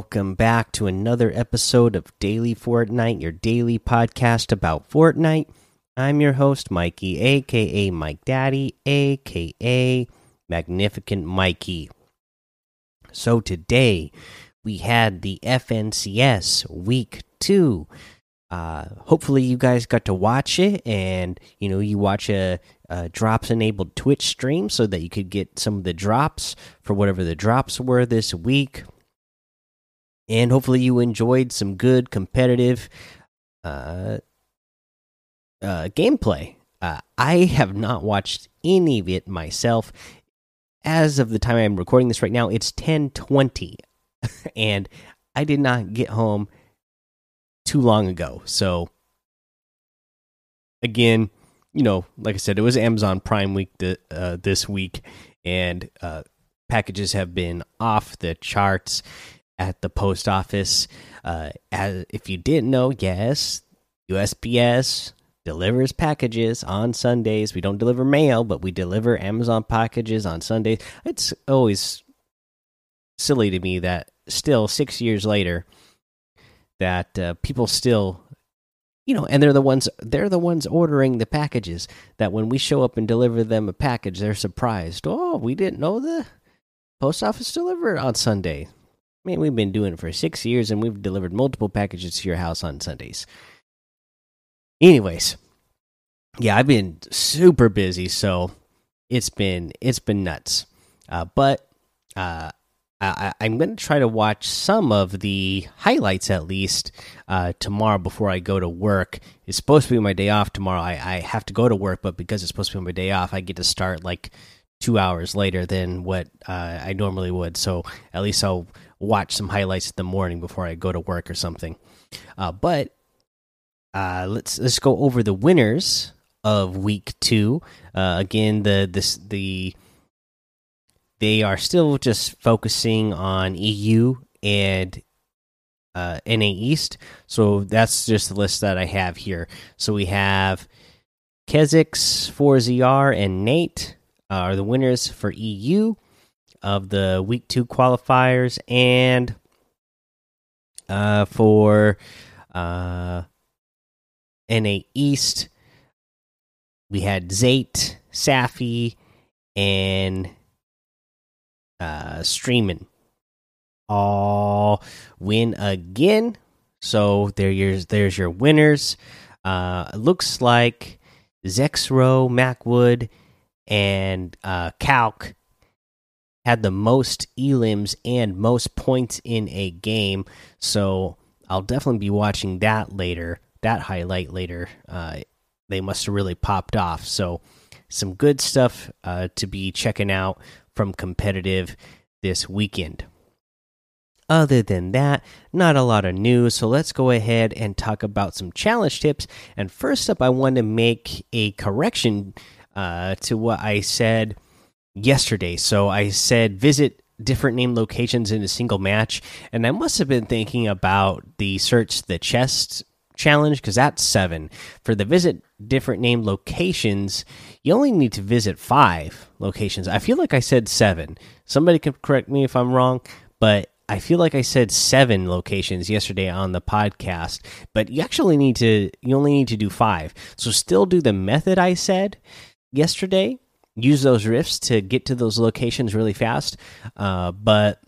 Welcome back to another episode of Daily Fortnite, your daily podcast about Fortnite. I'm your host, Mikey, aka Mike Daddy, aka Magnificent Mikey. So today we had the FNCS week two. Uh, hopefully you guys got to watch it, and you know you watch a, a drops enabled Twitch stream so that you could get some of the drops for whatever the drops were this week and hopefully you enjoyed some good competitive uh, uh, gameplay. Uh, I have not watched any of it myself. As of the time I'm recording this right now, it's 10:20, and I did not get home too long ago. So again, you know, like I said, it was Amazon Prime week th uh, this week, and uh, packages have been off the charts at the post office. Uh, as if you didn't know, yes, USPS delivers packages on Sundays. We don't deliver mail, but we deliver Amazon packages on Sundays. It's always silly to me that still six years later that uh, people still you know and they're the ones they're the ones ordering the packages that when we show up and deliver them a package they're surprised oh we didn't know the post office delivered on sunday I mean, we've been doing it for six years and we've delivered multiple packages to your house on Sundays. Anyways, yeah, I've been super busy, so it's been it's been nuts. Uh, but uh, I, am going to try to watch some of the highlights at least uh, tomorrow before I go to work. It's supposed to be my day off tomorrow. I, I have to go to work, but because it's supposed to be my day off, I get to start like two hours later than what uh, I normally would. So at least I'll watch some highlights in the morning before I go to work or something. Uh, but uh, let's let's go over the winners of week two. Uh, again, the this the they are still just focusing on EU and uh, NA East. So that's just the list that I have here. So we have Kezix, 4ZR, and Nate are the winners for EU of the week two qualifiers and uh, for uh, NA East, we had Zayt, Safi, and uh, Streamin' all win again. So there, there's your winners. Uh, looks like Zexrow, Mackwood, and uh, Calc had the most elims and most points in a game. So I'll definitely be watching that later, that highlight later. Uh, they must have really popped off. So some good stuff uh, to be checking out from competitive this weekend. Other than that, not a lot of news. So let's go ahead and talk about some challenge tips. And first up, I want to make a correction uh, to what I said yesterday. So I said visit different name locations in a single match, and I must have been thinking about the search the chest challenge because that's seven. For the visit different name locations, you only need to visit five locations. I feel like I said seven. Somebody can correct me if I'm wrong, but I feel like I said seven locations yesterday on the podcast, but you actually need to you only need to do five. So still do the method I said yesterday use those rifts to get to those locations really fast. Uh, but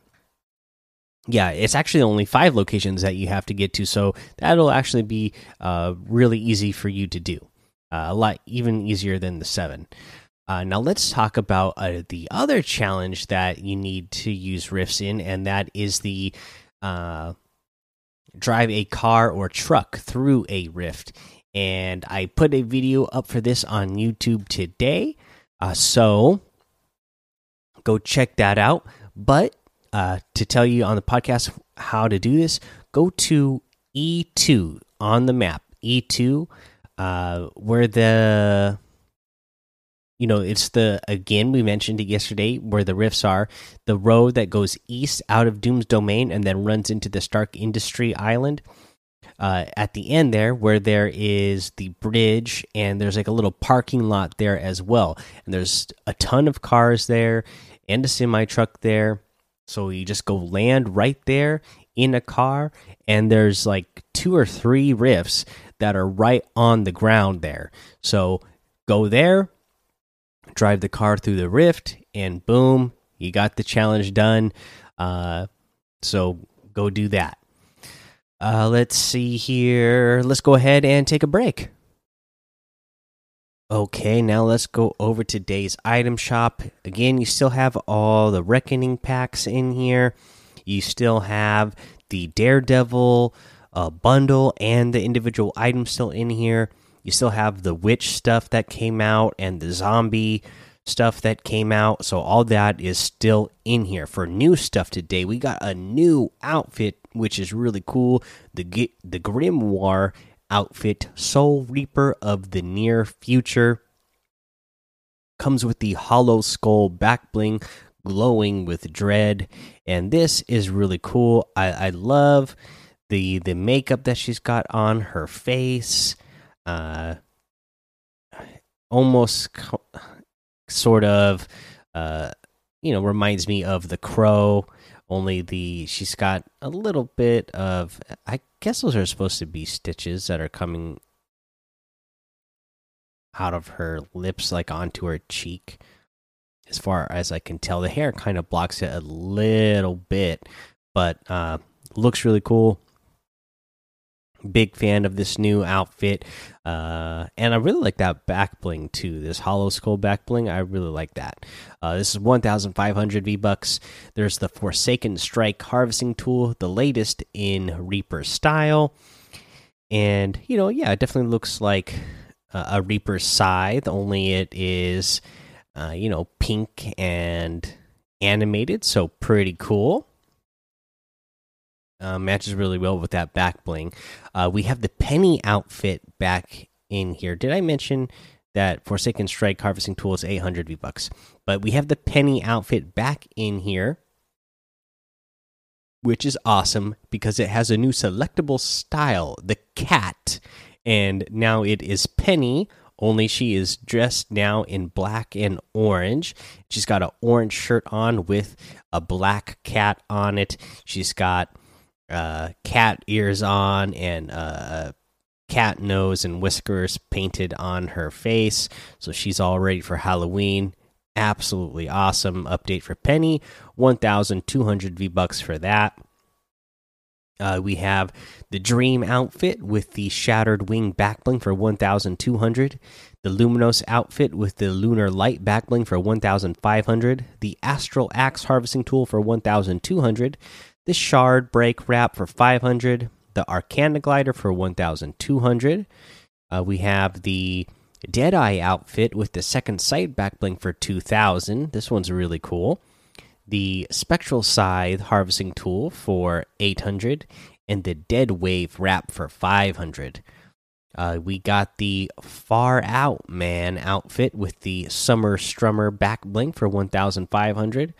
yeah, it's actually only five locations that you have to get to, so that'll actually be uh, really easy for you to do. Uh, a lot even easier than the seven. Uh, now let's talk about uh, the other challenge that you need to use rifts in, and that is the uh, drive a car or truck through a rift. And I put a video up for this on YouTube today. Uh, so go check that out. But uh, to tell you on the podcast how to do this, go to E2 on the map. E2, uh, where the you know it's the again we mentioned it yesterday where the rifts are the road that goes east out of doom's domain and then runs into the stark industry island uh, at the end there where there is the bridge and there's like a little parking lot there as well and there's a ton of cars there and a semi truck there so you just go land right there in a car, and there's like two or three rifts that are right on the ground there. So go there, drive the car through the rift, and boom, you got the challenge done. Uh, so go do that. Uh, let's see here. Let's go ahead and take a break. Okay, now let's go over today's item shop. Again, you still have all the Reckoning packs in here. You still have the Daredevil uh, bundle and the individual items still in here. You still have the Witch stuff that came out and the Zombie stuff that came out. So all that is still in here. For new stuff today, we got a new outfit which is really cool. The the Grimoire outfit, Soul Reaper of the Near Future. Comes with the Hollow Skull back bling, glowing with dread, and this is really cool. I, I love the the makeup that she's got on her face. Uh, almost sort of, uh, you know, reminds me of the Crow only the she's got a little bit of I guess those are supposed to be stitches that are coming out of her lips like onto her cheek. As far as I can tell the hair kind of blocks it a little bit but uh looks really cool big fan of this new outfit uh, and i really like that back bling too this hollow skull back bling i really like that. Uh, this is 1500 v bucks there's the forsaken strike harvesting tool the latest in reaper style. And you know yeah it definitely looks like a reaper scythe only it is uh, you know pink and animated so pretty cool uh, matches really well with that back bling. Uh, we have the penny outfit back in here. Did I mention that Forsaken Strike harvesting tool is 800 V bucks? But we have the penny outfit back in here, which is awesome because it has a new selectable style, the cat, and now it is Penny. Only she is dressed now in black and orange. She's got an orange shirt on with a black cat on it. She's got uh, cat ears on and uh, cat nose and whiskers painted on her face. So she's all ready for Halloween. Absolutely awesome update for Penny. 1,200 V bucks for that. Uh, we have the Dream outfit with the Shattered Wing backbling for 1,200. The Luminous outfit with the Lunar Light backbling for 1,500. The Astral Axe harvesting tool for 1,200 the Shard Break Wrap for 500, the Arcana Glider for 1,200. Uh, we have the Deadeye outfit with the second sight back bling for 2,000. This one's really cool. The Spectral Scythe harvesting tool for 800, and the Dead Wave wrap for 500. Uh, we got the Far Out Man outfit with the Summer Strummer back bling for 1,500.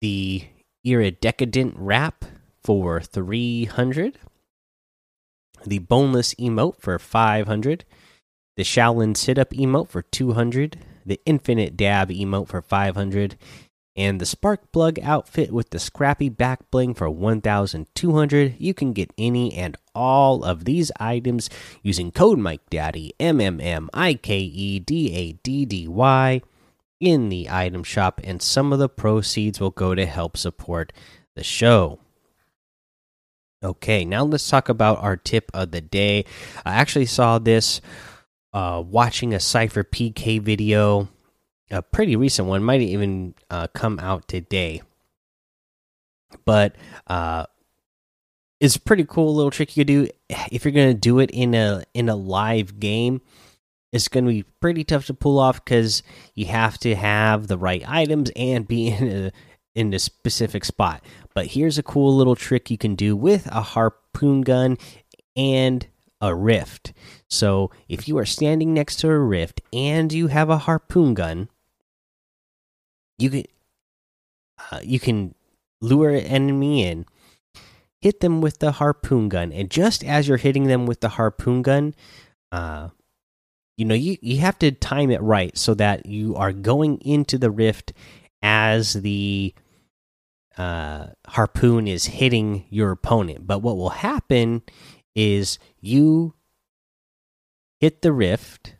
The Iridescent Wrap for 300. The Boneless Emote for 500. The Shaolin Sit Up Emote for 200. The Infinite Dab Emote for 500. And the Spark Plug outfit with the Scrappy Back Bling for 1200. You can get any and all of these items using code Mike Daddy M M M I K E D A D D Y in the item shop, and some of the proceeds will go to help support the show. Okay, now let's talk about our tip of the day. I actually saw this uh, watching a SypherPK video, a pretty recent one, might even uh, come out today. But uh, it's pretty cool little trick you could do if you're gonna do it in a in a live game it's going to be pretty tough to pull off because you have to have the right items and be in a in a specific spot. But here's a cool little trick you can do with a harpoon gun and a rift. So if you are standing next to a rift and you have a harpoon gun, you can uh, you can lure an enemy in, hit them with the harpoon gun, and just as you're hitting them with the harpoon gun, uh, you know you you have to time it right so that you are going into the rift as the uh, harpoon is hitting your opponent. But what will happen is you hit the rift,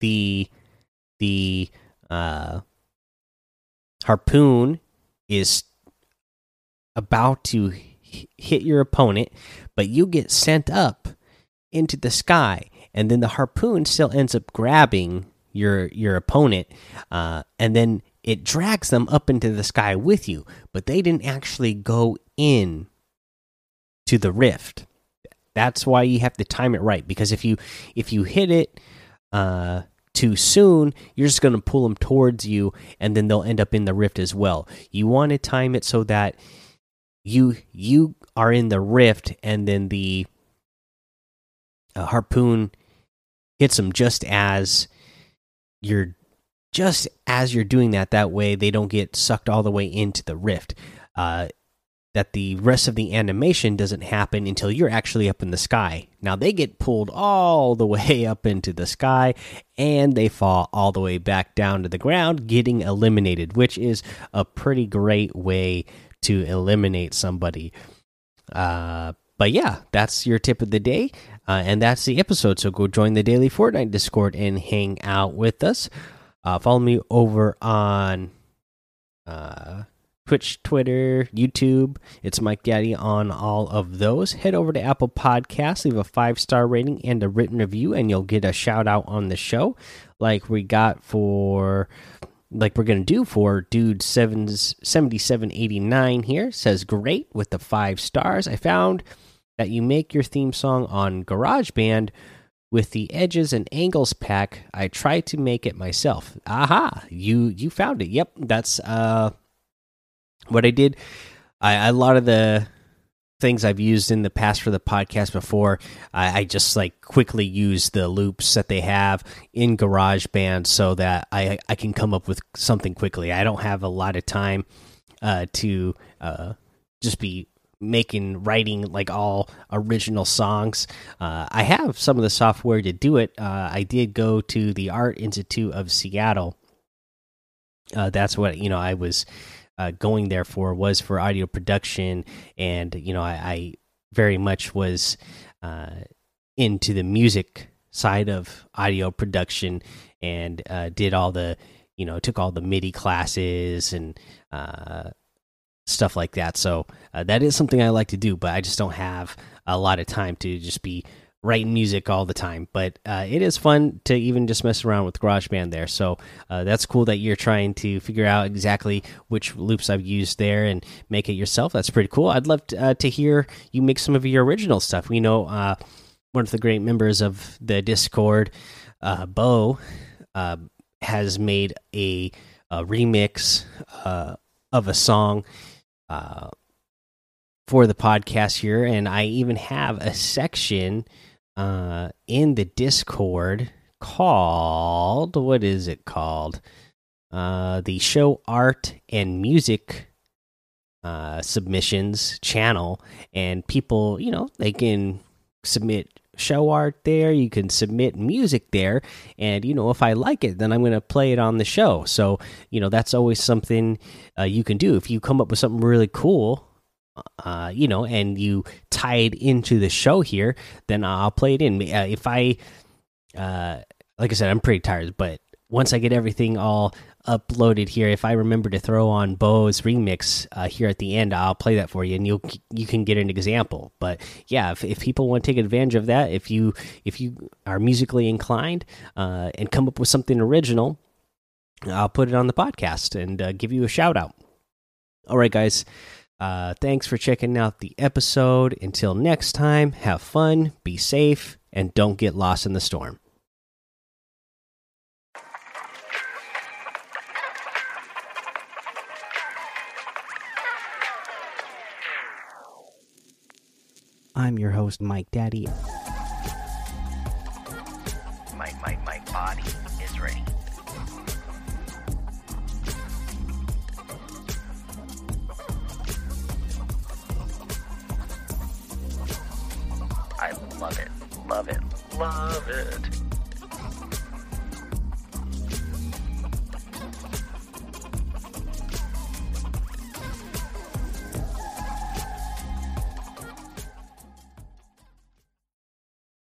the the uh, harpoon is about to hit your opponent, but you get sent up into the sky, and then the harpoon still ends up grabbing your your opponent, uh, and then it drags them up into the sky with you. But they didn't actually go in to the rift. That's why you have to time it right because if you if you hit it uh, too soon, you're just going to pull them towards you, and then they'll end up in the rift as well. You want to time it so that you you are in the rift, and then the uh, harpoon hits them just as you're just as you're doing that. That way, they don't get sucked all the way into the rift. Uh, that the rest of the animation doesn't happen until you're actually up in the sky. Now they get pulled all the way up into the sky and they fall all the way back down to the ground, getting eliminated, which is a pretty great way to eliminate somebody. Uh, but yeah, that's your tip of the day. Uh, and that's the episode. So go join the daily Fortnite Discord and hang out with us. Uh, follow me over on uh, Twitch, Twitter, YouTube. It's Mike Daddy on all of those. Head over to Apple Podcasts, leave a five star rating and a written review, and you'll get a shout out on the show, like we got for, like we're gonna do for dude sevens seventy seven eighty nine here. Says great with the five stars. I found that you make your theme song on GarageBand with the edges and angles pack. I tried to make it myself. Aha! You you found it. Yep, that's uh what I did, I a lot of the things I've used in the past for the podcast before, I, I just like quickly use the loops that they have in GarageBand so that I I can come up with something quickly. I don't have a lot of time uh, to uh, just be making writing like all original songs. Uh, I have some of the software to do it. Uh, I did go to the Art Institute of Seattle. Uh, that's what you know. I was uh, going there for was for audio production, and you know I, I very much was uh, into the music side of audio production and uh, did all the you know took all the MIDI classes and stuff like that. So uh, that is something I like to do, but I just don't have a lot of time to just be writing music all the time. But uh, it is fun to even just mess around with GarageBand there. So uh, that's cool that you're trying to figure out exactly which loops I've used there and make it yourself. That's pretty cool. I'd love to, uh, to hear you make some of your original stuff. We know uh, one of the great members of the Discord, uh, Bo, uh, has made a, a remix of a song. For the podcast here, and I even have a section uh, in the Discord called what is it called? Uh, the show art and music uh, submissions channel, and people, you know, they can submit show art there. You can submit music there, and you know, if I like it, then I'm going to play it on the show. So, you know, that's always something uh, you can do if you come up with something really cool uh, you know, and you tie it into the show here, then I'll play it in. Uh, if I, uh, like I said, I'm pretty tired, but once I get everything all uploaded here, if I remember to throw on Bo's remix uh, here at the end, I'll play that for you, and you you can get an example. But yeah, if, if people want to take advantage of that, if you if you are musically inclined uh, and come up with something original, I'll put it on the podcast and uh, give you a shout out. All right, guys. Uh, thanks for checking out the episode. Until next time, have fun, be safe, and don't get lost in the storm. I'm your host, Mike Daddy. My, my, my body is ready. I love it, love it, love it.